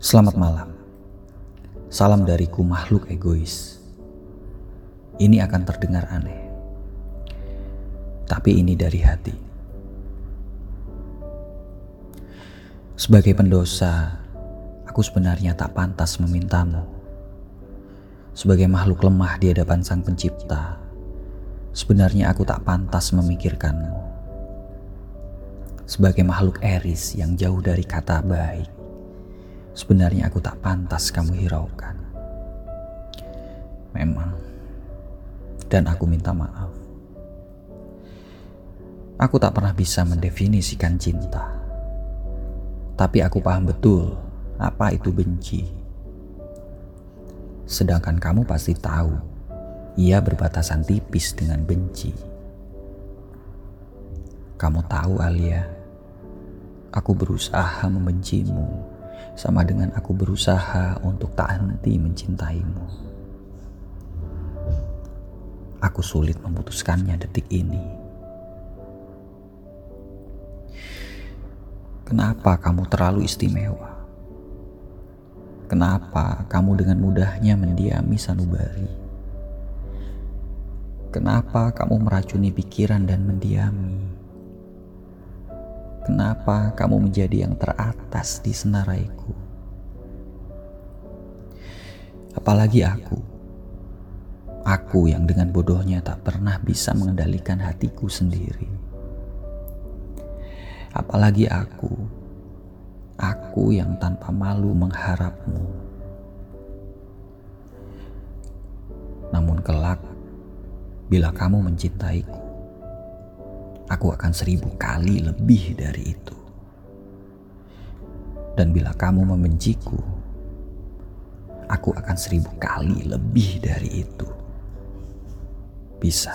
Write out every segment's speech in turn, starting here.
Selamat malam. Salam dariku makhluk egois. Ini akan terdengar aneh. Tapi ini dari hati. Sebagai pendosa, aku sebenarnya tak pantas memintamu. Sebagai makhluk lemah di hadapan Sang Pencipta, sebenarnya aku tak pantas memikirkanmu. Sebagai makhluk eris yang jauh dari kata baik, Sebenarnya aku tak pantas kamu hiraukan. Memang. Dan aku minta maaf. Aku tak pernah bisa mendefinisikan cinta. Tapi aku paham betul apa itu benci. Sedangkan kamu pasti tahu, ia berbatasan tipis dengan benci. Kamu tahu Alia, aku berusaha membencimu sama dengan aku berusaha untuk tak henti mencintaimu. Aku sulit memutuskannya detik ini. Kenapa kamu terlalu istimewa? Kenapa kamu dengan mudahnya mendiami sanubari? Kenapa kamu meracuni pikiran dan mendiami? Kenapa kamu menjadi yang teratas di senaraiku? Apalagi aku. Aku yang dengan bodohnya tak pernah bisa mengendalikan hatiku sendiri. Apalagi aku. Aku yang tanpa malu mengharapmu. Namun kelak, bila kamu mencintaiku, aku akan seribu kali lebih dari itu. Dan bila kamu membenciku, aku akan seribu kali lebih dari itu. Bisa.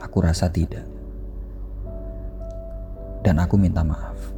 Aku rasa tidak. Dan aku minta maaf.